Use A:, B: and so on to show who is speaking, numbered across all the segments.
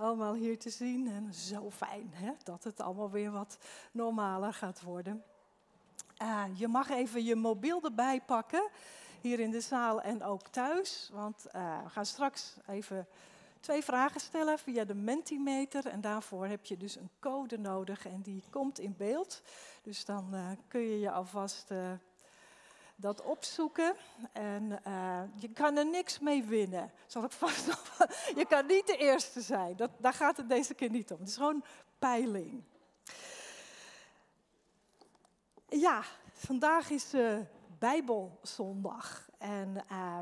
A: allemaal hier te zien. En zo fijn hè, dat het allemaal weer wat normaler gaat worden. Uh, je mag even je mobiel erbij pakken, hier in de zaal en ook thuis. Want uh, we gaan straks even twee vragen stellen via de Mentimeter. En daarvoor heb je dus een code nodig en die komt in beeld. Dus dan uh, kun je je alvast dat opzoeken. En uh, je kan er niks mee winnen. Zal ik vast nog, je kan niet de eerste zijn. Dat, daar gaat het deze keer niet om. Het is gewoon peiling. Ja, vandaag is uh, Bijbelzondag. En uh,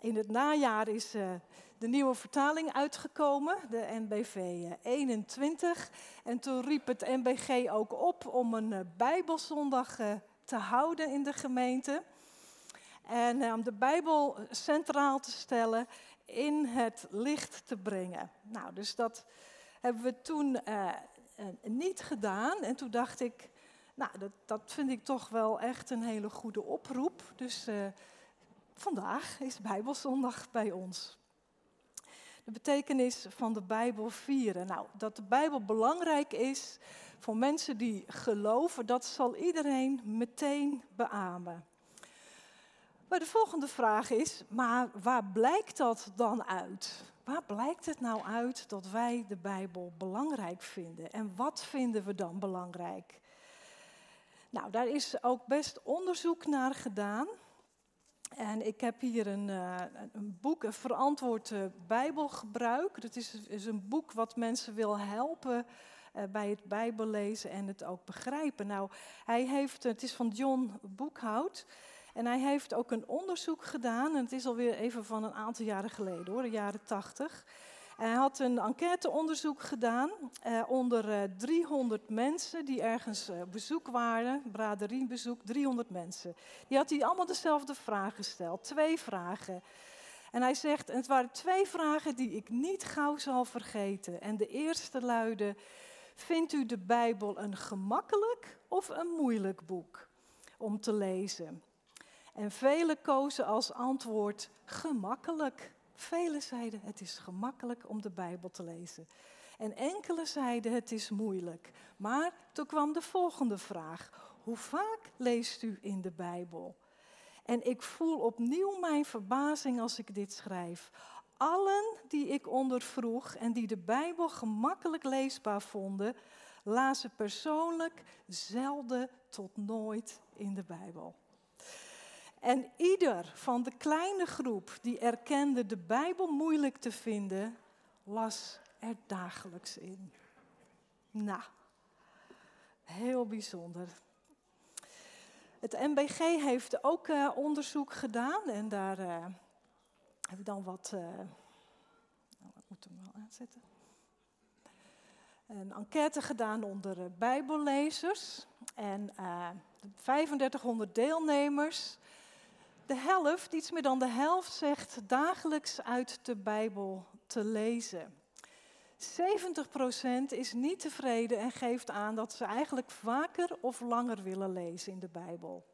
A: in het najaar is uh, de nieuwe vertaling uitgekomen, de NBV 21. En toen riep het NBG ook op om een Bijbelzondag te houden in de gemeente. En eh, om de Bijbel centraal te stellen, in het licht te brengen. Nou, dus dat hebben we toen uh, niet gedaan. En toen dacht ik, nou, dat, dat vind ik toch wel echt een hele goede oproep. Dus vandaag is Bijbelzondag bij ons. De betekenis van de Bijbel vieren. Nou, dat de Bijbel belangrijk is voor mensen die geloven, dat zal iedereen meteen beamen. Maar de volgende vraag is, maar waar blijkt dat dan uit? Waar blijkt het nou uit dat wij de Bijbel belangrijk vinden? En wat vinden we dan belangrijk? Nou, daar is ook best onderzoek naar gedaan. En ik heb hier een, uh, een boek, een verantwoord Bijbelgebruik. Dat is, een boek wat mensen wil helpen bij het Bijbellezen en het ook begrijpen. Nou, hij heeft, het is van John Boekhout. En hij heeft ook een onderzoek gedaan. En het is alweer even van een aantal jaren geleden hoor, de jaren tachtig. Hij had een enquêteonderzoek gedaan eh, onder eh, 300 mensen die ergens eh, bezoek waren, braderienbezoek, 300 mensen. Die had hij allemaal dezelfde vraag gesteld, twee vragen. En hij zegt, het waren twee vragen die ik niet gauw zal vergeten. En de eerste luidde, vindt u de Bijbel een gemakkelijk of een moeilijk boek om te lezen? En velen kozen als antwoord gemakkelijk. Velen zeiden het is gemakkelijk om de Bijbel te lezen. En enkele zeiden het is moeilijk. Maar toen kwam de volgende vraag. Hoe vaak leest u in de Bijbel? En ik voel opnieuw mijn verbazing als ik dit schrijf. Allen die ik ondervroeg en die de Bijbel gemakkelijk leesbaar vonden, lazen persoonlijk zelden tot nooit in de Bijbel. En ieder van de kleine groep die erkende de Bijbel moeilijk te vinden, las er dagelijks in. Nou, heel bijzonder. Het MBG heeft ook uh, onderzoek gedaan en daar uh, heb ik dan wat. Uh, nou, moet hem wel aanzetten. Een enquête gedaan onder Bijbellezers. En 3500 deelnemers de helft, iets meer dan de helft, zegt dagelijks uit de Bijbel te lezen. 70% is niet tevreden en geeft aan dat ze eigenlijk vaker of langer willen lezen in de Bijbel.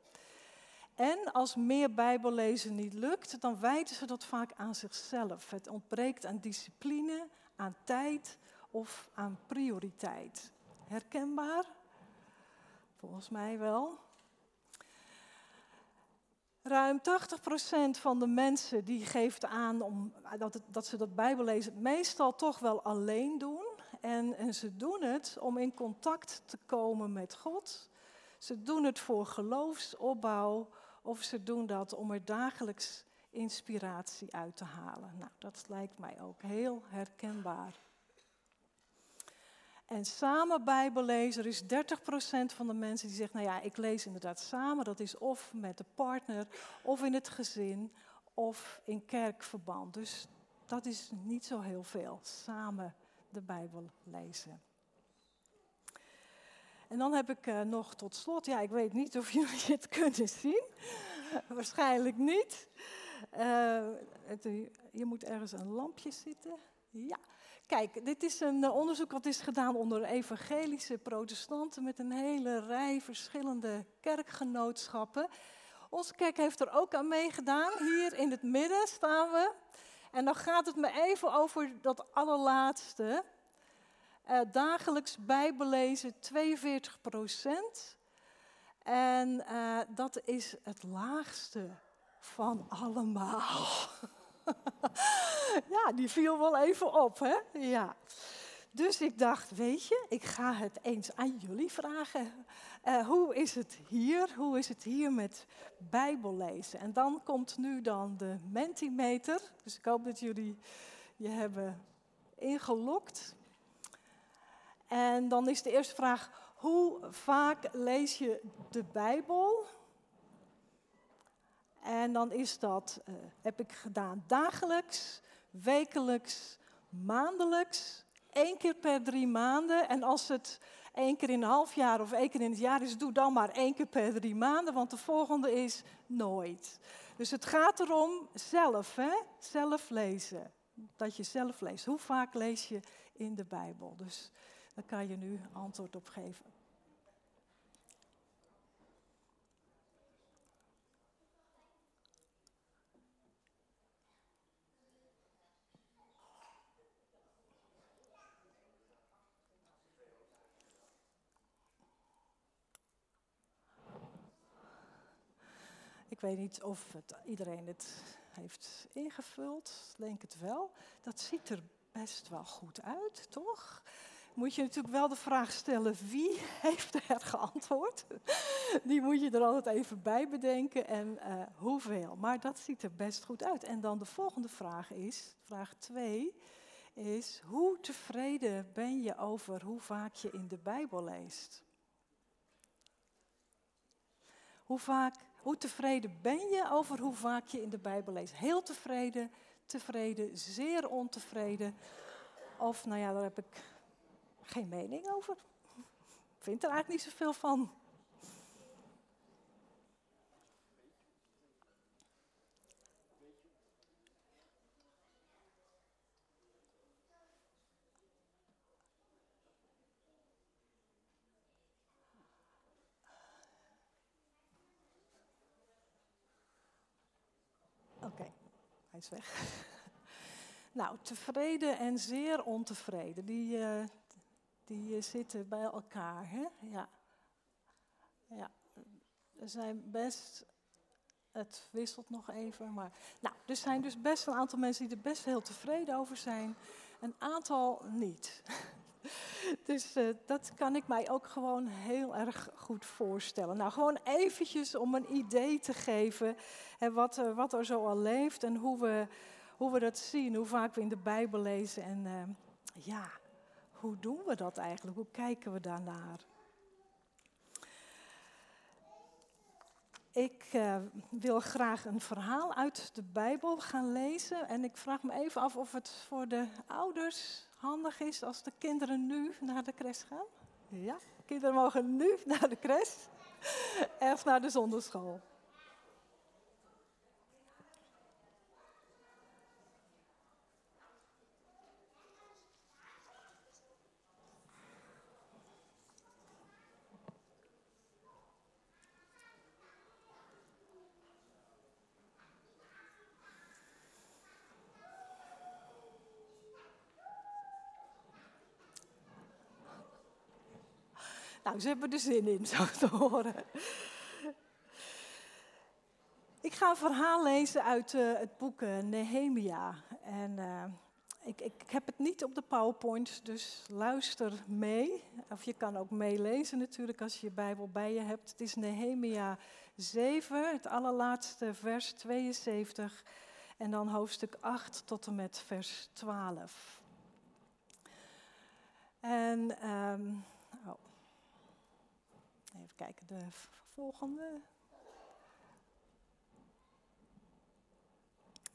A: En als meer Bijbellezen niet lukt, dan wijten ze dat vaak aan zichzelf. Het ontbreekt aan discipline, aan tijd of aan prioriteit. Herkenbaar? Volgens mij wel. Ruim 80% van de mensen die geeft aan om, dat, dat ze dat Bijbellezen meestal toch wel alleen doen. En, en ze doen het om in contact te komen met God. Ze doen het voor geloofsopbouw of ze doen dat om er dagelijks inspiratie uit te halen. Nou, dat lijkt mij ook heel herkenbaar. En samen Bijbellezen is 30% van de mensen die zegt, nou ja, ik lees inderdaad samen. Dat is of met de partner, of in het gezin, of in kerkverband. Dus dat is niet zo heel veel, samen de Bijbel lezen. En dan heb ik uh, nog tot slot, ja, ik weet niet of jullie het kunnen zien. Waarschijnlijk niet. Uh, hier moet ergens een lampje zitten. Ja, Kijk, dit is een eh, onderzoek wat is gedaan onder evangelische protestanten met een hele rij verschillende kerkgenootschappen. Onze kerk heeft er ook aan meegedaan. Hier in het midden staan we. En dan gaat het me even over dat allerlaatste. Uh, dagelijks bijbelezen 42 procent. En uh, dat is het laagste van allemaal. ja, die viel wel even op, hè? Ja. Dus ik dacht, weet je, ik ga het eens aan jullie vragen. Uh, hoe is het hier? Hoe is het hier met Bijbellezen? En dan komt nu dan de Mentimeter. Dus ik hoop dat jullie je hebben ingelokt. En dan is de eerste vraag: hoe vaak lees je de Bijbel? En dan is dat, uh, heb ik gedaan dagelijks, wekelijks, maandelijks, één keer per drie maanden. En als het één keer in een half jaar of één keer in het jaar is, doe dan maar één keer per drie maanden, want de volgende is nooit. Dus het gaat erom zelf, hè? zelf lezen. Dat je zelf leest. Hoe vaak lees je in de Bijbel? Dus daar kan je nu antwoord op geven. Ik weet niet of het, iedereen het heeft ingevuld. Denk het wel. Dat ziet er best wel goed uit, toch? Moet je natuurlijk wel de vraag stellen: wie heeft er geantwoord? Die moet je er altijd even bij bedenken en uh, hoeveel. Maar dat ziet er best goed uit. En dan de volgende vraag is: vraag 2 is: hoe tevreden ben je over hoe vaak je in de Bijbel leest? Hoe vaak hoe tevreden ben je over hoe vaak je in de Bijbel leest? Heel tevreden, tevreden, zeer ontevreden. Of, nou ja, daar heb ik geen mening over. Vind er eigenlijk niet zoveel van. Hij is weg. nou, tevreden en zeer ontevreden, die, uh, die uh, zitten bij elkaar. Hè? Ja. ja, er zijn best, het wisselt nog even, maar. Nou, er zijn dus best een aantal mensen die er best heel tevreden over zijn, een aantal niet. Dus uh, dat kan ik mij ook gewoon heel erg goed voorstellen. Nou, gewoon eventjes om een idee te geven hè, wat, er, wat er zo al leeft en hoe we, hoe we dat zien, hoe vaak we in de Bijbel lezen. En ja, hoe doen we dat eigenlijk? Hoe kijken we daarnaar? Ik uh, wil graag een verhaal uit de Bijbel gaan lezen. En ik vraag me even af of het voor de ouders handig is als de kinderen nu naar de crash gaan? Ja, kinderen mogen nu naar de crash of naar de zonderschool. Nou, ze hebben er zin in, zo te horen. Ik ga een verhaal lezen uit uh, het boek uh, Nehemia. En uh, ik, ik, heb het niet op de PowerPoint, dus luister mee. Of je kan ook meelezen natuurlijk als je je Bijbel bij je hebt. Het is Nehemia 7, het allerlaatste vers 72. En dan hoofdstuk 8 tot en met vers 12. En um, Even kijken, de volgende.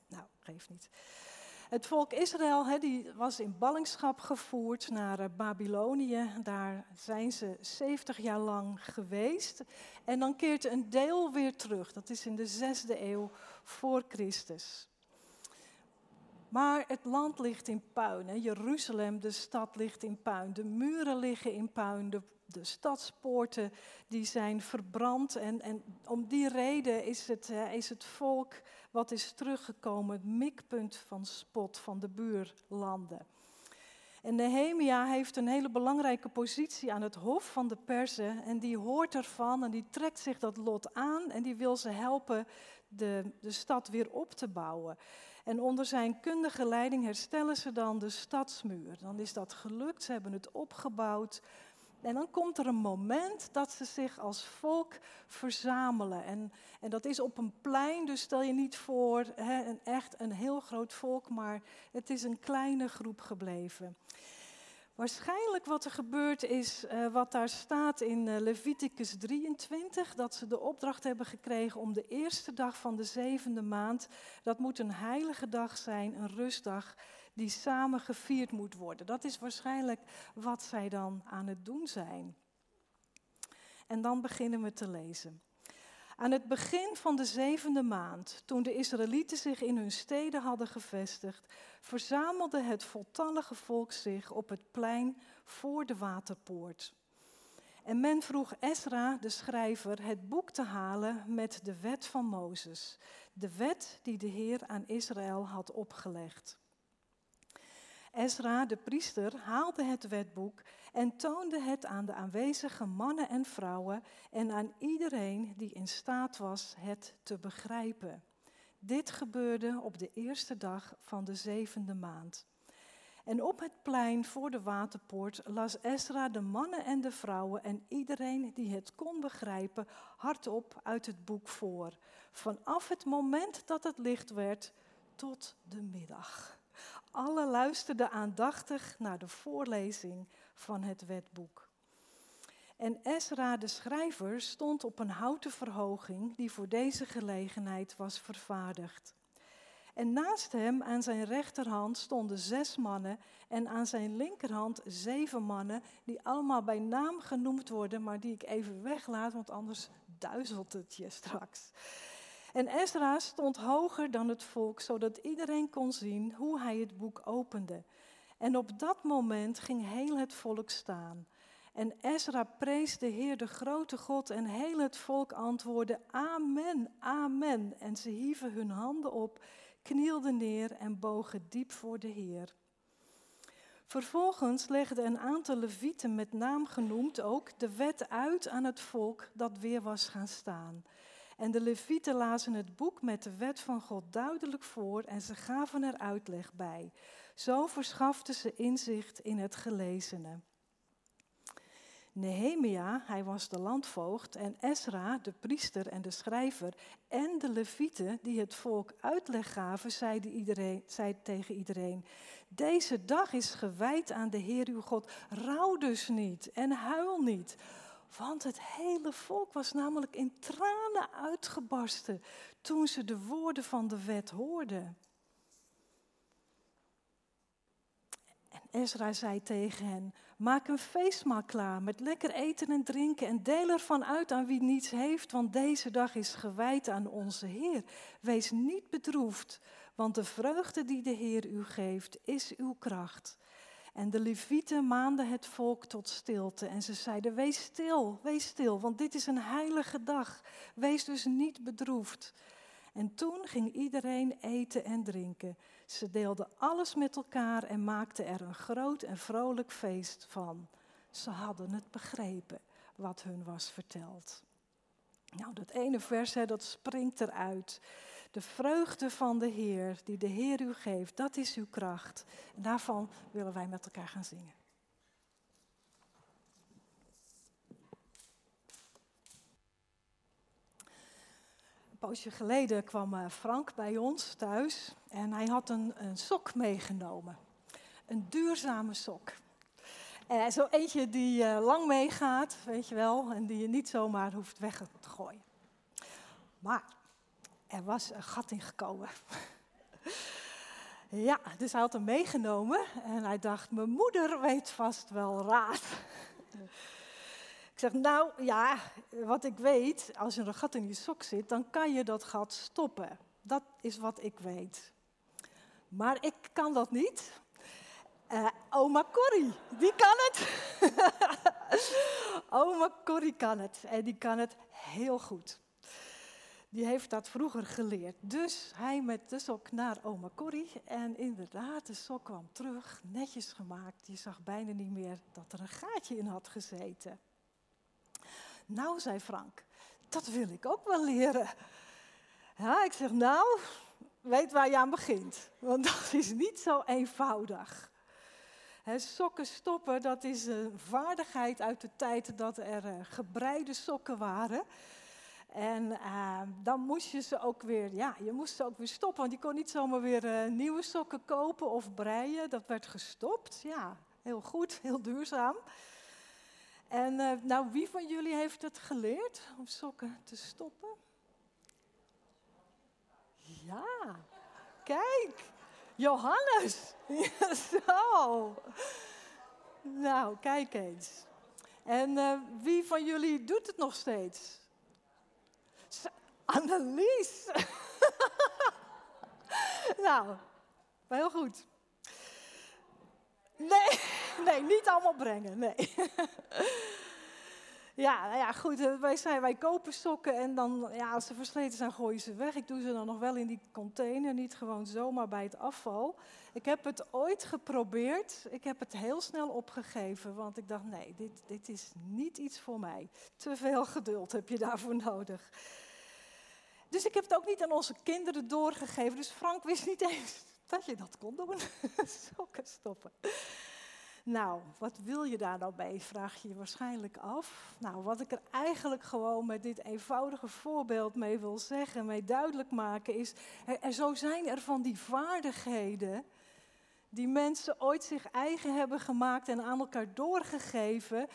A: Nou, geeft niet. Het volk Israël die was in ballingschap gevoerd naar uh, Babylonië. Daar zijn ze 70 jaar lang geweest. En dan keert een deel weer terug. Dat is in de zesde eeuw voor Christus. Maar het land ligt in puin. Hè. Jeruzalem, de stad, ligt in puin. De muren liggen in puin. De, de stadspoorten die zijn verbrand. En, en om die reden is het, is het volk wat is teruggekomen het mikpunt van spot van de buurlanden. En Nehemia heeft een hele belangrijke positie aan het hof van de Perzen. En die hoort ervan en die trekt zich dat lot aan en die wil ze helpen de, de stad weer op te bouwen. En onder zijn kundige leiding herstellen ze dan de stadsmuur. Dan is dat gelukt, ze hebben het opgebouwd. En dan komt er een moment dat ze zich als volk verzamelen. En, en dat is op een plein, dus stel je niet voor hè, een echt een heel groot volk, maar het is een kleine groep gebleven. Waarschijnlijk wat er gebeurt is uh, wat daar staat in uh, Leviticus 23, dat ze de opdracht hebben gekregen om de eerste dag van de zevende maand, dat moet een heilige dag zijn, een rustdag, die samen gevierd moet worden. Dat is waarschijnlijk wat zij dan aan het doen zijn. En dan beginnen we te lezen. Aan het begin van de zevende maand, toen de Israëlieten zich in hun steden hadden gevestigd, verzamelde het voltallige volk zich op het plein voor de waterpoort. En men vroeg Ezra, de schrijver, het boek te halen met de wet van Mozes, de wet die de Heer aan Israël had opgelegd. Ezra, de priester, haalde het wetboek en toonde het aan de aanwezige mannen en vrouwen en aan iedereen die in staat was het te begrijpen. Dit gebeurde op de eerste dag van de zevende maand. En op het plein voor de waterpoort las Ezra de mannen en de vrouwen en iedereen die het kon begrijpen hardop uit het boek voor. Vanaf het moment dat het licht werd tot de middag. Alle luisterden aandachtig naar de voorlezing van het wetboek. En Ezra de schrijver stond op een houten verhoging die voor deze gelegenheid was vervaardigd. En naast hem aan zijn rechterhand stonden zes mannen en aan zijn linkerhand zeven mannen, die allemaal bij naam genoemd worden, maar die ik even weglaat, want anders duizelt het je straks. En Ezra stond hoger dan het volk, zodat iedereen kon zien hoe hij het boek opende. En op dat moment ging heel het volk staan. En Ezra prees de Heer, de grote God, en heel het volk antwoordde: Amen, Amen. En ze hieven hun handen op, knielden neer en bogen diep voor de Heer. Vervolgens legden een aantal levieten, met naam genoemd ook, de wet uit aan het volk dat weer was gaan staan. En de levieten lazen het boek met de wet van God duidelijk voor en ze gaven er uitleg bij. Zo verschaften ze inzicht in het gelezene. Nehemia, hij was de landvoogd, en Ezra, de priester en de schrijver, en de levieten die het volk uitleg gaven, zeiden, iedereen, zeiden tegen iedereen, deze dag is gewijd aan de Heer uw God, rouw dus niet en huil niet. Want het hele volk was namelijk in tranen uitgebarsten toen ze de woorden van de wet hoorden. Ezra zei tegen hen: Maak een feestmaal klaar met lekker eten en drinken en deel ervan uit aan wie niets heeft, want deze dag is gewijd aan onze Heer. Wees niet bedroefd, want de vreugde die de Heer u geeft is uw kracht. En de levieten maanden het volk tot stilte en ze zeiden, wees stil, wees stil, want dit is een heilige dag. Wees dus niet bedroefd. En toen ging iedereen eten en drinken. Ze deelden alles met elkaar en maakten er een groot en vrolijk feest van. Ze hadden het begrepen wat hun was verteld. Nou, dat ene vers, hè, dat springt eruit. De vreugde van de Heer, die de Heer u geeft, dat is uw kracht. En daarvan willen wij met elkaar gaan zingen. Poosje geleden kwam eh, Frank bij ons thuis en hij had een, een sok meegenomen. Een duurzame sok. Uh, zo eentje die uh, lang meegaat, weet je wel, en die je niet zomaar hoeft weg te gooien. Maar er was een gat in gekomen. ja, dus hij had hem meegenomen en hij dacht, mijn moeder weet vast wel raad. Ik zeg, nou ja, wat ik weet, als er een gat in je sok zit, dan kan je dat gat stoppen. Dat is wat ik weet. Maar ik kan dat niet. Uh, oma Corrie, die kan het. oma Corrie kan het. En die kan het heel goed. Die heeft dat vroeger geleerd. Dus hij met de sok naar oma Corrie. En inderdaad, de sok kwam terug, netjes gemaakt. Je zag bijna niet meer dat er een gaatje in had gezeten. Nou, zei Frank, dat wil ik ook wel leren. Ja, ik zeg, nou, weet waar je aan begint. Want dat is niet zo eenvoudig. sokken stoppen, dat is een vaardigheid uit de tijd dat er uh, gebreide sokken waren. En uh, dan moest je ze ook weer, ja, je moest ze ook weer stoppen. Want je kon niet zomaar weer uh, nieuwe sokken kopen of breien. Dat werd gestopt. Ja, heel goed, heel duurzaam. En uh, nou, wie van jullie heeft het geleerd om sokken te stoppen? Ja, kijk, Johannes. Zo. Nou, kijk eens. En uh, wie van jullie doet het nog steeds? Annelies. nou, heel goed. Nee, nee, niet allemaal brengen, nee. Ja, nou ja, goed. Eh, wij, zijn, wij kopen sokken en dan, ja, als ze versleten zijn, gooien ze weg. Ik doe ze dan nog wel in die container, niet gewoon zomaar bij het afval. Ik heb het ooit geprobeerd. Ik heb het heel snel opgegeven, want ik dacht, nee, dit, dit is niet iets voor mij. Te veel geduld heb je daarvoor nodig. Dus ik heb het ook niet aan onze kinderen doorgegeven. Dus Frank wist niet eens dat je dat kon doen. sokken stoppen. Nou, wat wil je daar nou mee, vraag je je waarschijnlijk af. Nou, wat ik er eigenlijk gewoon met dit eenvoudige voorbeeld mee wil zeggen, mee duidelijk maken, is, er, zo zijn er van die vaardigheden die mensen ooit zich eigen hebben gemaakt en aan elkaar doorgegeven.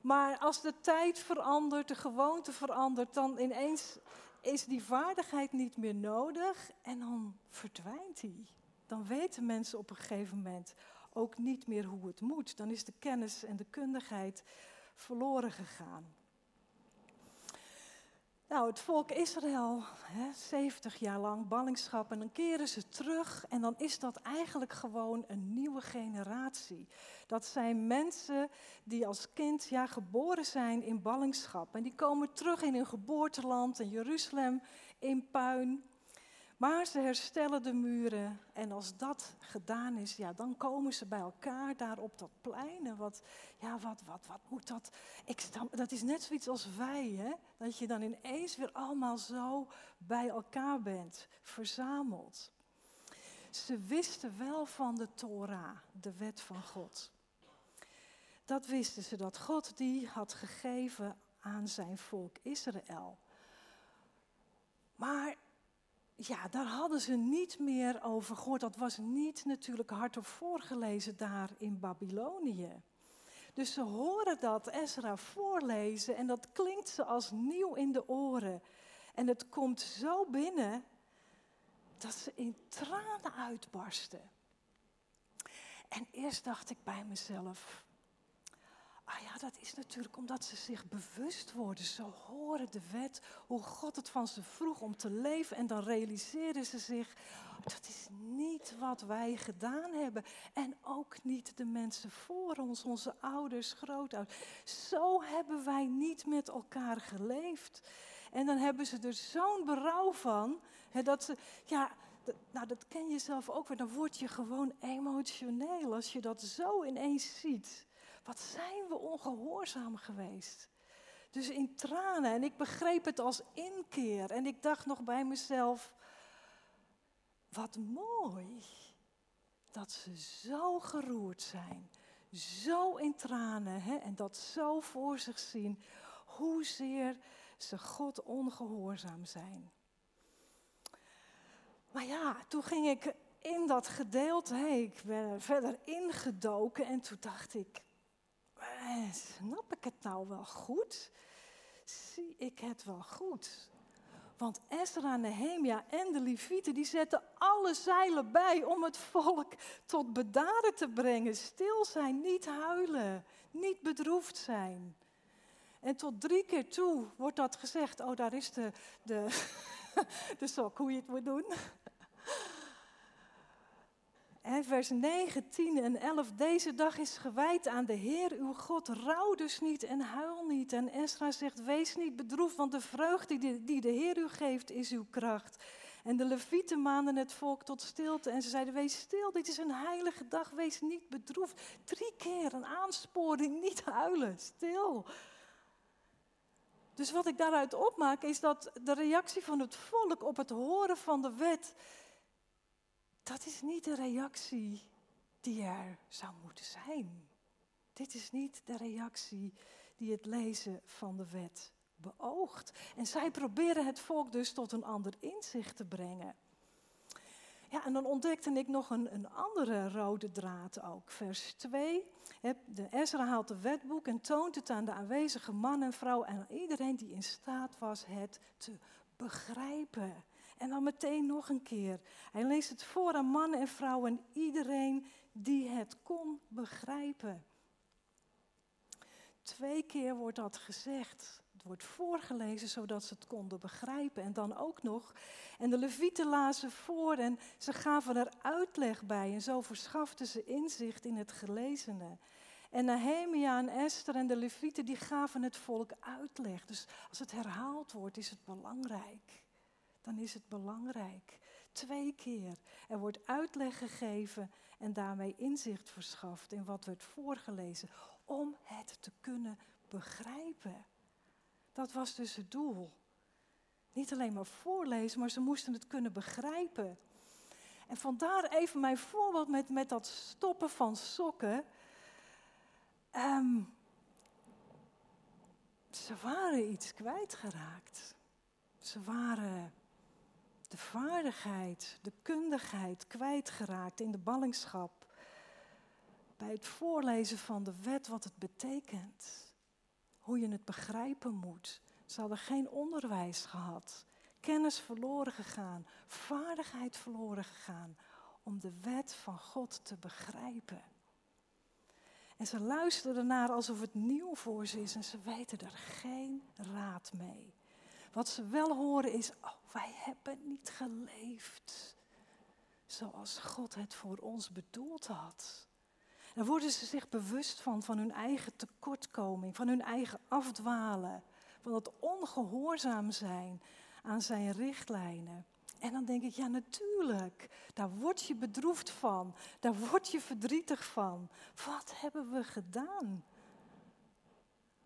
A: Maar als de tijd verandert, de gewoonte verandert, dan ineens is die vaardigheid niet meer nodig en dan verdwijnt die. Dan weten mensen op een gegeven moment, ook niet meer hoe het moet. Dan is de kennis en de kundigheid verloren gegaan. Nou, het volk Israël, hè, 70 jaar lang ballingschap, en dan keren ze terug en dan is dat eigenlijk gewoon een nieuwe generatie. Dat zijn mensen die als kind ja, geboren zijn in ballingschap en die komen terug in hun geboorteland in Jeruzalem in puin. Maar ze herstellen de muren en als dat gedaan is, ja, dan komen ze bij elkaar daar op dat plein. En wat, ja, wat, wat, wat moet dat? Ik dat is net zoiets als wij, hè? dat je dan ineens weer allemaal zo bij elkaar bent, verzameld. Ze wisten wel van de Torah, de wet van God. Dat wisten ze, dat God die had gegeven aan zijn volk Israël. Maar ja, daar hadden ze niet meer over gehoord. Dat was niet natuurlijk hardop voorgelezen daar in Babylonië. Dus ze horen dat Ezra voorlezen en dat klinkt ze als nieuw in de oren. En het komt zo binnen dat ze in tranen uitbarsten. En eerst dacht ik bij mezelf, Ah ja, dat is natuurlijk omdat ze zich bewust worden. Ze horen de wet, hoe God het van ze vroeg om te leven. En dan realiseren ze zich, dat is niet wat wij gedaan hebben. En ook niet de mensen voor ons, onze ouders, grootouders. Zo hebben wij niet met elkaar geleefd. En dan hebben ze er zo'n berouw van, hè, dat ze, ja, nou dat ken je zelf ook weer, dan word je gewoon emotioneel als je dat zo ineens ziet. Wat zijn we ongehoorzaam geweest? Dus in tranen. En ik begreep het als inkeer. En ik dacht nog bij mezelf: wat mooi dat ze zo geroerd zijn. Zo in tranen. Hè? En dat zo voor zich zien. Hoezeer ze God ongehoorzaam zijn. Maar ja, toen ging ik in dat gedeelte, hey, ik ben verder ingedoken en toen dacht ik, eh, snap ik het nou wel goed? Zie ik het wel goed? Want Ezra, Nehemia en de Levieten die zetten alle zeilen bij om het volk tot bedaren te brengen. Stil zijn, niet huilen, niet bedroefd zijn. En tot drie keer toe wordt dat gezegd. Oh, daar is de, de, de sok, hoe je het moet doen. Vers 9, 10 en 11. Deze dag is gewijd aan de Heer uw God. Rouw dus niet en huil niet. En Esra zegt, wees niet bedroefd, want de vreugde die, de Heer u geeft is uw kracht. En de levieten maanden het volk tot stilte. En ze zeiden, wees stil, dit is een heilige dag, wees niet bedroefd. Drie keer een aansporing, niet huilen, stil. Dus wat ik daaruit opmaak is dat de reactie van het volk op het horen van de wet dat is niet de reactie die er zou moeten zijn. Dit is niet de reactie die het lezen van de wet beoogt. En zij proberen het volk dus tot een ander inzicht te brengen. Ja, en dan ontdekte ik nog een, een andere rode draad ook. Vers 2. De Ezra haalt het wetboek en toont het aan de aanwezige man en vrouw en aan iedereen die in staat was het te begrijpen. En dan meteen nog een keer. Hij leest het voor aan mannen en vrouwen en iedereen die het kon begrijpen. Twee keer wordt dat gezegd. Het wordt voorgelezen zodat ze het konden begrijpen. En dan ook nog. En de levieten lazen voor en ze gaven er uitleg bij. En zo verschaften ze inzicht in het gelezene. En Nehemia en Esther en de levieten die gaven het volk uitleg. Dus als het herhaald wordt is het belangrijk dan is het belangrijk. Twee keer. Er wordt uitleg gegeven en daarmee inzicht verschaft in wat werd voorgelezen. Om het te kunnen begrijpen. Dat was dus het doel. Niet alleen maar voorlezen, maar ze moesten het kunnen begrijpen. En vandaar even mijn voorbeeld met, met dat stoppen van sokken. Um, ze waren iets kwijtgeraakt. Ze waren de vaardigheid, de kundigheid kwijtgeraakt in de ballingschap. Bij het voorlezen van de wet wat het betekent. Hoe je het begrijpen moet. Ze hadden geen onderwijs gehad. Kennis verloren gegaan. Vaardigheid verloren gegaan. Om de wet van God te begrijpen. En ze luisteren naar alsof het nieuw voor ze is en ze weten er geen raad mee. Wat ze wel horen is, oh, wij hebben niet geleefd zoals God het voor ons bedoeld had. Dan worden ze zich bewust van, van hun eigen tekortkoming, van hun eigen afdwalen, van het ongehoorzaam zijn aan zijn richtlijnen. En dan denk ik, ja natuurlijk, daar word je bedroefd van, daar word je verdrietig van. Wat hebben we gedaan?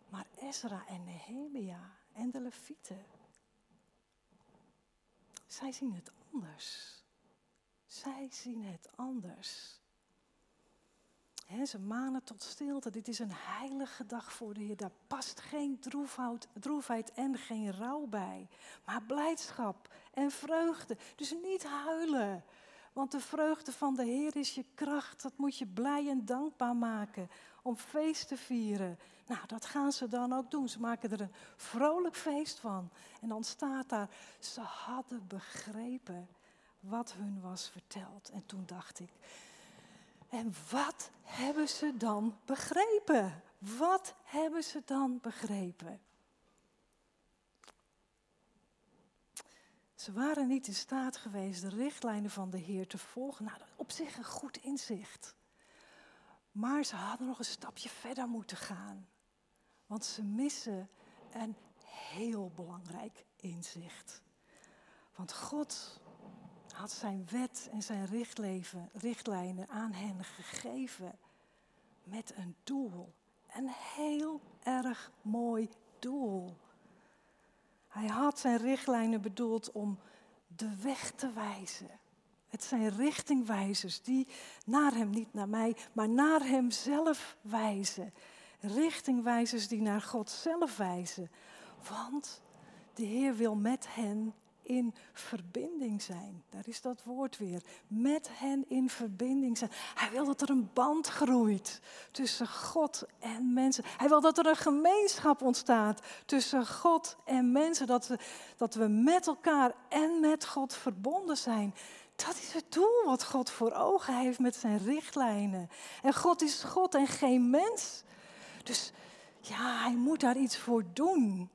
A: Maar Ezra en Nehemia en de Levieten, zij zien het anders. Zij zien het anders. ze manen tot stilte. Dit is een heilige dag voor de Heer. Daar past geen droefheid, droefheid en geen rouw bij. Maar blijdschap en vreugde. Dus niet huilen. Want de vreugde van de Heer is je kracht. Dat moet je blij en dankbaar maken om feest te vieren. Nou, dat gaan ze dan ook doen. Ze maken er een vrolijk feest van. En dan staat daar, ze hadden begrepen wat hun was verteld. En toen dacht ik, en wat hebben ze dan begrepen? Wat hebben ze dan begrepen? Ze waren niet in staat geweest de richtlijnen van de Heer te volgen. Nou, op zich een goed inzicht. Maar ze hadden nog een stapje verder moeten gaan. Want ze missen een heel belangrijk inzicht. Want God had zijn wet en zijn richtlijnen aan hen gegeven met een doel. Een heel erg mooi doel. Hij had zijn richtlijnen bedoeld om de weg te wijzen. Het zijn richtingwijzers die naar hem, niet naar mij, maar naar hem zelf wijzen. Richtingwijzers die naar God zelf wijzen. Want de Heer wil met hen in verbinding zijn. Daar is dat woord weer. Met hen in verbinding zijn. Hij wil dat er een band groeit tussen God en mensen. Hij wil dat er een gemeenschap ontstaat tussen God en mensen. Dat we, dat we met elkaar en met God verbonden zijn. Dat is het doel wat God voor ogen heeft met zijn richtlijnen. En God is God en geen mens. Dus ja, hij moet daar iets voor doen.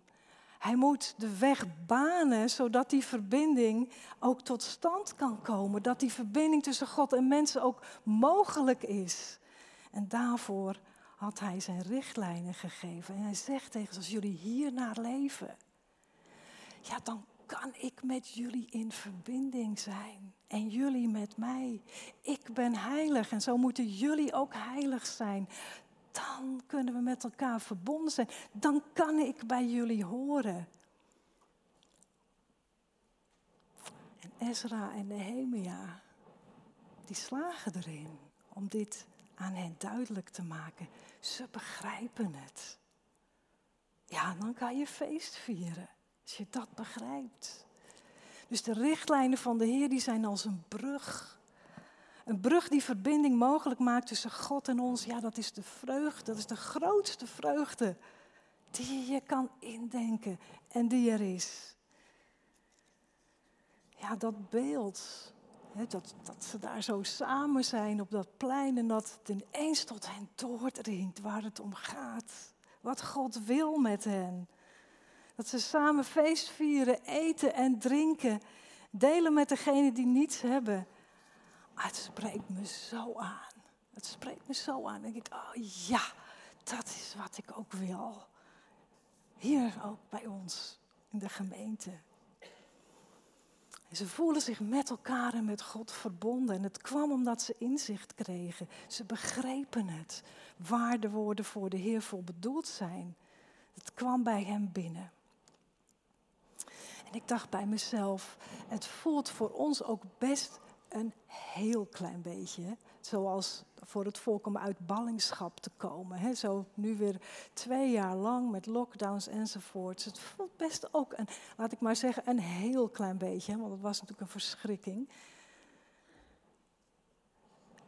A: Hij moet de weg banen zodat die verbinding ook tot stand kan komen. Dat die verbinding tussen God en mensen ook mogelijk is. En daarvoor had hij zijn richtlijnen gegeven. En hij zegt tegen ons, als jullie hiernaar leven, ja, dan kan ik met jullie in verbinding zijn. En jullie met mij. Ik ben heilig en zo moeten jullie ook heilig zijn. Dan kunnen we met elkaar verbonden zijn. Dan kan ik bij jullie horen. En Ezra en Nehemia, die slagen erin om dit aan hen duidelijk te maken. Ze begrijpen het. Ja, dan kan je feest vieren. Als je dat begrijpt. Dus de richtlijnen van de Heer die zijn als een brug. Een brug die verbinding mogelijk maakt tussen God en ons. Ja, dat is de vreugde. Dat is de grootste vreugde die je kan indenken en die er is. Ja, dat beeld. Hè, dat, dat ze daar zo samen zijn op dat plein en dat het ineens tot hen doordringt waar het om gaat. Wat God wil met hen. Dat ze samen feest vieren, eten en drinken. Delen met degenen die niets hebben. Het spreekt me zo aan. Het spreekt me zo aan. Dan denk ik, oh ja, dat is wat ik ook wil. Hier ook bij ons in de gemeente. En ze voelen zich met elkaar en met God verbonden. En het kwam omdat ze inzicht kregen. Ze begrepen het. Waar de woorden voor de Heer voor bedoeld zijn. Het kwam bij hem binnen. En ik dacht bij mezelf, het voelt voor ons ook best een heel klein beetje. Zoals voor het volk om uit ballingschap te komen. He, zo nu weer twee jaar lang met lockdowns enzovoorts. Het voelt best ook, een, laat ik maar zeggen, een heel klein beetje. Want het was natuurlijk een verschrikking.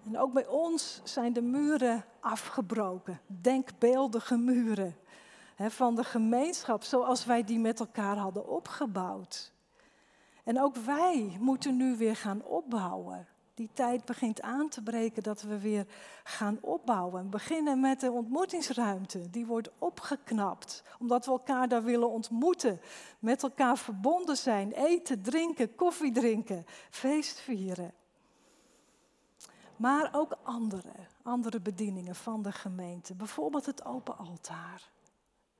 A: En ook bij ons zijn de muren afgebroken. Denkbeeldige muren van de gemeenschap zoals wij die met elkaar hadden opgebouwd. En ook wij moeten nu weer gaan opbouwen. Die tijd begint aan te breken dat we weer gaan opbouwen. We beginnen met de ontmoetingsruimte. Die wordt opgeknapt, omdat we elkaar daar willen ontmoeten. Met elkaar verbonden zijn, eten, drinken, koffie drinken, feest vieren. Maar ook andere, andere bedieningen van de gemeente. Bijvoorbeeld het open altaar.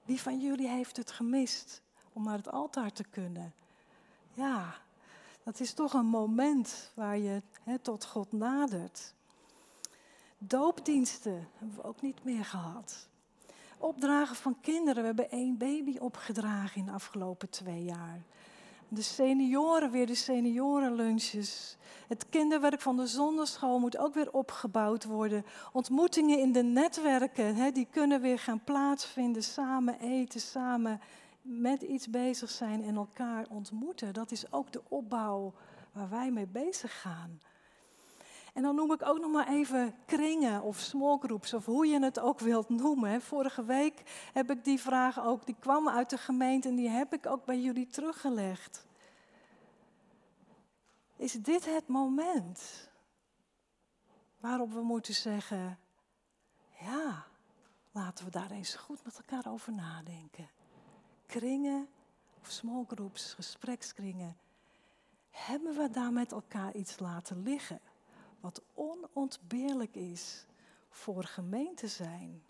A: Wie van jullie heeft het gemist om naar het altaar te kunnen? Ja, dat is toch een moment waar je tot God nadert. Doopdiensten hebben we ook niet meer gehad. Opdragen van kinderen. We hebben één baby opgedragen in de afgelopen twee jaar. De senioren, weer de seniorenlunches. Het kinderwerk van de zonderschool moet ook weer opgebouwd worden. Ontmoetingen in de netwerken, die kunnen weer gaan plaatsvinden. Samen eten, samen met iets bezig zijn en elkaar ontmoeten. Dat is ook de opbouw waar wij mee bezig gaan. En dan noem ik ook nog maar even kringen of small groups of hoe je het ook wilt noemen. Vorige week heb ik die vraag ook, die kwam uit de gemeente en die heb ik ook bij jullie teruggelegd. Is dit het moment waarop we moeten zeggen, ja, laten we daar eens goed met elkaar over nadenken. Kringen of small groups, gesprekskringen, hebben we daar met elkaar iets laten liggen? wat onontbeerlijk is voor gemeente zijn.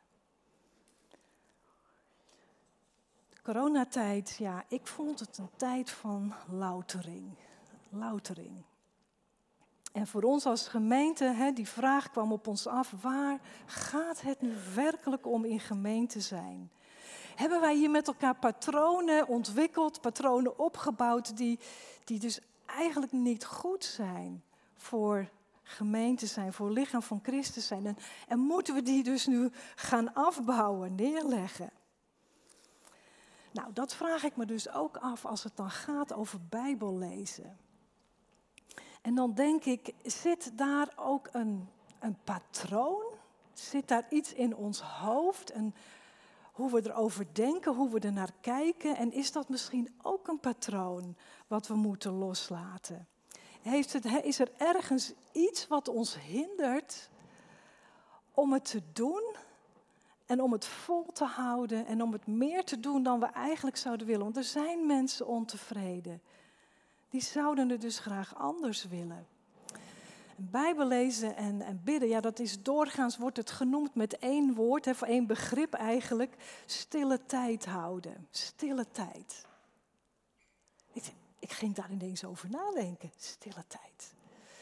A: Coronatijd, ja, ik vond het een tijd van loutering. Loutering. En voor ons als gemeente, hè, die vraag kwam op ons af, waar gaat het nu werkelijk om in gemeente zijn? Hebben wij hier met elkaar patronen ontwikkeld, patronen opgebouwd die, die dus eigenlijk niet goed zijn voor gemeente zijn, voor lichaam van Christus zijn. En, en moeten we die dus nu gaan afbouwen, neerleggen? Nou, dat vraag ik me dus ook af als het dan gaat over Bijbel lezen. En dan denk ik, zit daar ook een, een patroon? Zit daar iets in ons hoofd? En hoe we erover denken, hoe we er naar kijken? En is dat misschien ook een patroon wat we moeten loslaten? Heeft het, is er ergens iets wat ons hindert om het te doen en om het vol te houden en om het meer te doen dan we eigenlijk zouden willen. Want er zijn mensen ontevreden. Die zouden het dus graag anders willen. Bijbel lezen en, en, bidden, ja, dat is doorgaans, wordt het genoemd met één woord, hè, één begrip eigenlijk, stille tijd houden. Stille tijd. Ik, ik ging daar ineens over nadenken, stille tijd.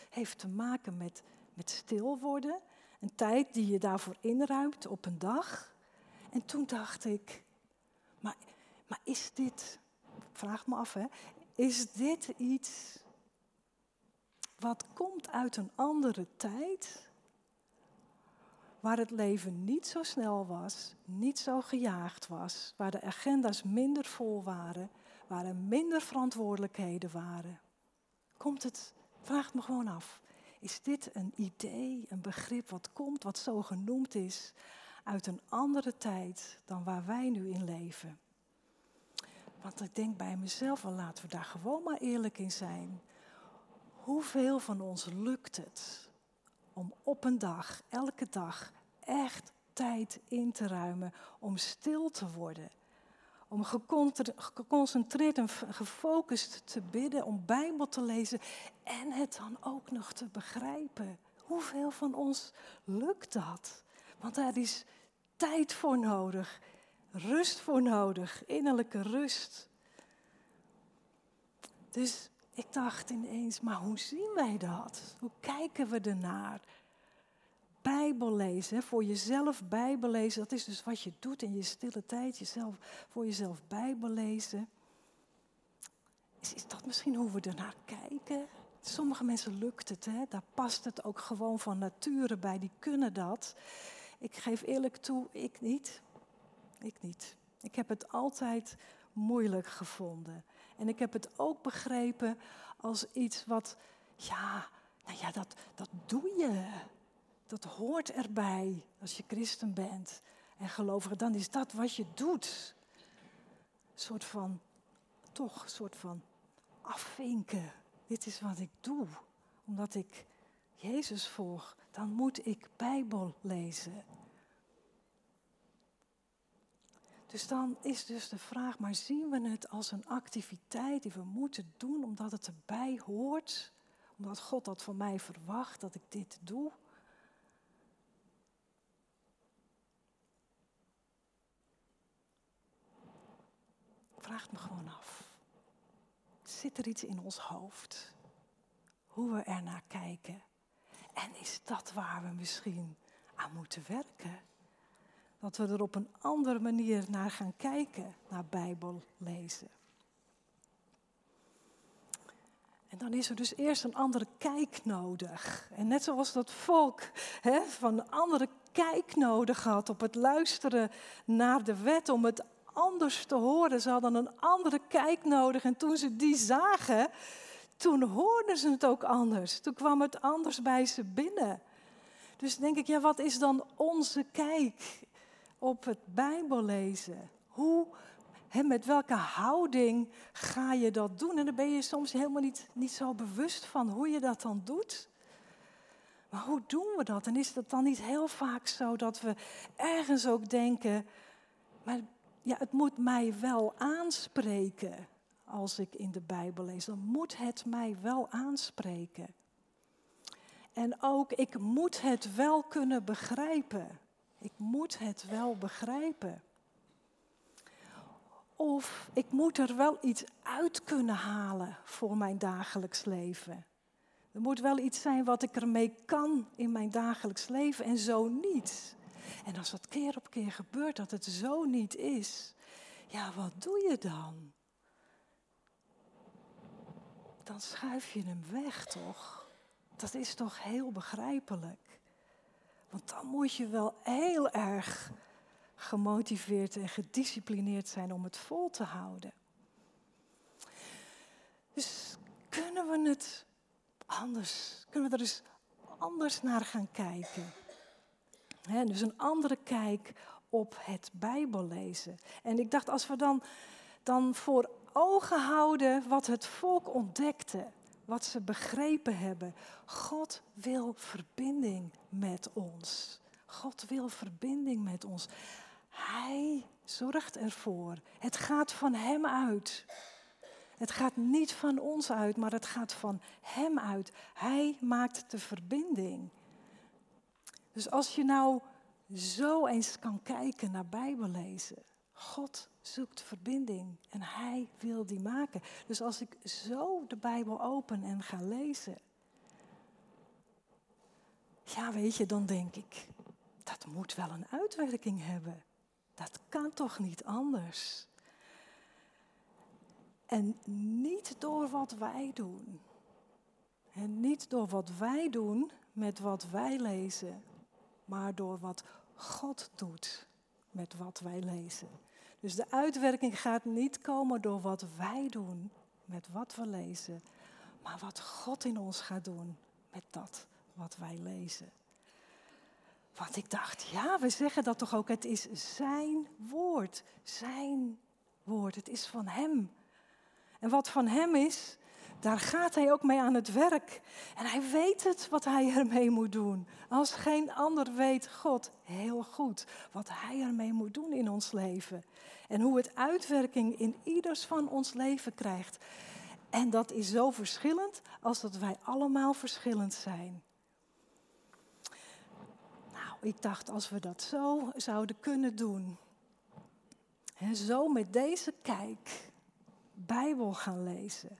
A: Heeft te maken met, met stil worden, een tijd die je daarvoor inruimt op een dag. En toen dacht ik, maar, maar is dit, vraag me af hè, is dit iets wat komt uit een andere tijd, waar het leven niet zo snel was, niet zo gejaagd was, waar de agenda's minder vol waren, waar er minder verantwoordelijkheden waren. Komt het, vraag me gewoon af, is dit een idee, een begrip wat komt, wat zo genoemd is, uit een andere tijd dan waar wij nu in leven? Want ik denk bij mezelf, laten we daar gewoon maar eerlijk in zijn. Hoeveel van ons lukt het om op een dag, elke dag, echt tijd in te ruimen om stil te worden? Om geconcentreerd en gefocust te bidden, om Bijbel te lezen en het dan ook nog te begrijpen. Hoeveel van ons lukt dat? Want daar is tijd voor nodig, rust voor nodig, innerlijke rust. Dus ik dacht ineens, maar hoe zien wij dat? Hoe kijken we ernaar? Bijbel lezen, voor jezelf Bijbel lezen, dat is dus wat je doet in je stille tijd, jezelf, voor jezelf Bijbel lezen. Is, dat misschien hoe we ernaar kijken? Sommige mensen lukt het, hè? daar past het ook gewoon van nature bij, die kunnen dat. Ik geef eerlijk toe, ik niet. Ik niet. Ik heb het altijd moeilijk gevonden. En ik heb het ook begrepen als iets wat, ja, nou ja, dat, dat doe je. Dat hoort erbij als je christen bent en gelovig. Dan is dat wat je doet. Een soort van, toch, een soort van afvinken. Dit is wat ik doe. Omdat ik Jezus volg, dan moet ik Bijbel lezen. Dus dan is dus de vraag, maar zien we het als een activiteit die we moeten doen omdat het erbij hoort? Omdat God dat van mij verwacht, dat ik dit doe? Vraag me gewoon af. Zit er iets in ons hoofd? Hoe we ernaar kijken? En is dat waar we misschien aan moeten werken? Dat we er op een andere manier naar gaan kijken, naar Bijbel lezen. En dan is er dus eerst een andere kijk nodig. En net zoals dat volk hè, van een andere kijk nodig had op het luisteren naar de wet, om het anders te horen. Ze hadden een andere kijk nodig. En toen ze die zagen, toen hoorden ze het ook anders. Toen kwam het anders bij ze binnen. Dus denk ik, ja, wat is dan onze kijk? Op het Bijbel lezen. Hoe, hè, met welke houding ga je dat doen? En dan ben je soms helemaal niet, niet zo bewust van hoe je dat dan doet. Maar hoe doen we dat? En is het dan niet heel vaak zo dat we ergens ook denken, maar ja, het moet mij wel aanspreken als ik in de Bijbel lees. Dan moet het mij wel aanspreken. En ook, ik moet het wel kunnen begrijpen. Ik moet het wel begrijpen. Of ik moet er wel iets uit kunnen halen voor mijn dagelijks leven. Er moet wel iets zijn wat ik ermee kan in mijn dagelijks leven en zo niet. En als dat keer op keer gebeurt dat het zo niet is, ja, wat doe je dan? Dan schuif je hem weg, toch? Dat is toch heel begrijpelijk. Want dan moet je wel heel erg gemotiveerd en gedisciplineerd zijn om het vol te houden. Dus kunnen we het anders, kunnen we er eens anders naar gaan kijken? dus een andere kijk op het Bijbellezen. En ik dacht, als we dan, dan voor ogen houden wat het volk ontdekte wat ze begrepen hebben. God wil verbinding met ons. God wil verbinding met ons. Hij zorgt ervoor. Het gaat van Hem uit. Het gaat niet van ons uit, maar het gaat van Hem uit. Hij maakt de verbinding. Dus als je nou zo eens kan kijken naar Bijbellezen. God zoekt verbinding en Hij wil die maken. Dus als ik zo de Bijbel open en ga lezen. Ja, weet je, dan denk ik, dat moet wel een uitwerking hebben. Dat kan toch niet anders? En niet door wat wij doen. En niet door wat wij doen met wat wij lezen, maar door wat God doet met wat wij lezen. Dus de uitwerking gaat niet komen door wat wij doen met wat we lezen, maar wat God in ons gaat doen met dat wat wij lezen. Want ik dacht, ja, we zeggen dat toch ook, het is Zijn woord, Zijn woord, het is van Hem. En wat van Hem is, daar gaat hij ook mee aan het werk. En hij weet het wat hij ermee moet doen. Als geen ander weet God heel goed wat hij ermee moet doen in ons leven. En hoe het uitwerking in ieders van ons leven krijgt. En dat is zo verschillend als dat wij allemaal verschillend zijn. Nou, ik dacht als we dat zo zouden kunnen doen. En zo met deze kijk Bijbel gaan lezen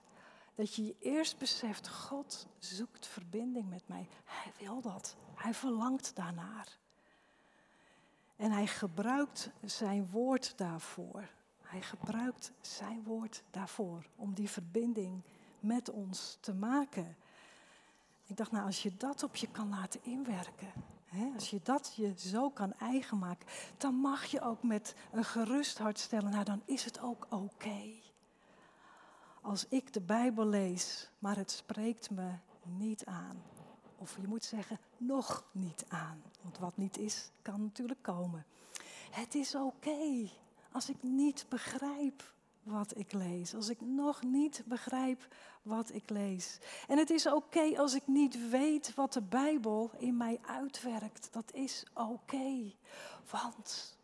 A: dat je je eerst beseft, God zoekt verbinding met mij. Hij wil dat. Hij verlangt daarnaar. En hij gebruikt zijn woord daarvoor. Hij gebruikt zijn woord daarvoor om die verbinding met ons te maken. Ik dacht, nou, als je dat op je kan laten inwerken, hè, als je dat je zo kan eigen maken, dan mag je ook met een gerust hart stellen, nou, dan is het ook oké als ik de Bijbel lees, maar het spreekt me niet aan. Of je moet zeggen, nog niet aan. Want wat niet is, kan natuurlijk komen. Het is oké als ik niet begrijp wat ik lees. Als ik nog niet begrijp wat ik lees. En het is oké als ik niet weet wat de Bijbel in mij uitwerkt. Dat is oké. Want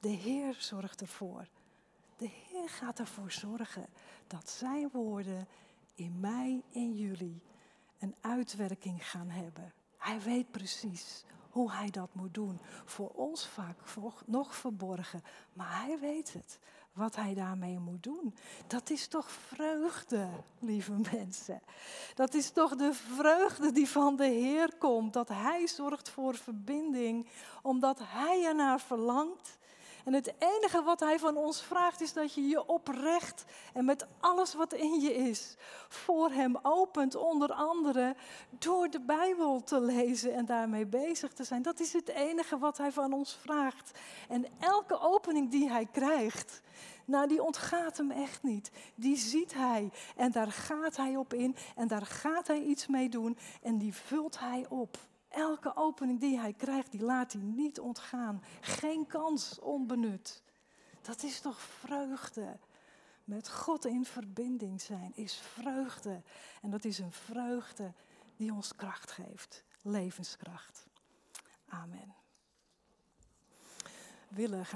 A: de Heer zorgt ervoor. De Heer gaat ervoor zorgen dat zijn woorden in mij en jullie een uitwerking gaan hebben. Hij weet precies hoe hij dat moet doen. Voor ons vaak nog verborgen, maar hij weet het. Wat hij daarmee moet doen. Dat is toch vreugde, lieve mensen. Dat is toch de vreugde die van de Heer komt. Dat Hij zorgt voor verbinding, omdat Hij ernaar verlangt en het enige wat hij van ons vraagt is dat je je oprecht en met alles wat in je is voor hem opent, onder andere door de Bijbel te lezen en daarmee bezig te zijn. Dat is het enige wat hij van ons vraagt. En elke opening die hij krijgt, nou die ontgaat hem echt niet. Die ziet hij en daar gaat hij op in en daar gaat hij iets mee doen en die vult hij op. Elke opening die hij krijgt, die laat hij niet ontgaan. Geen kans onbenut. Dat is toch vreugde. Met God in verbinding zijn is vreugde. En dat is een vreugde die ons kracht geeft. Levenskracht. Amen. Willen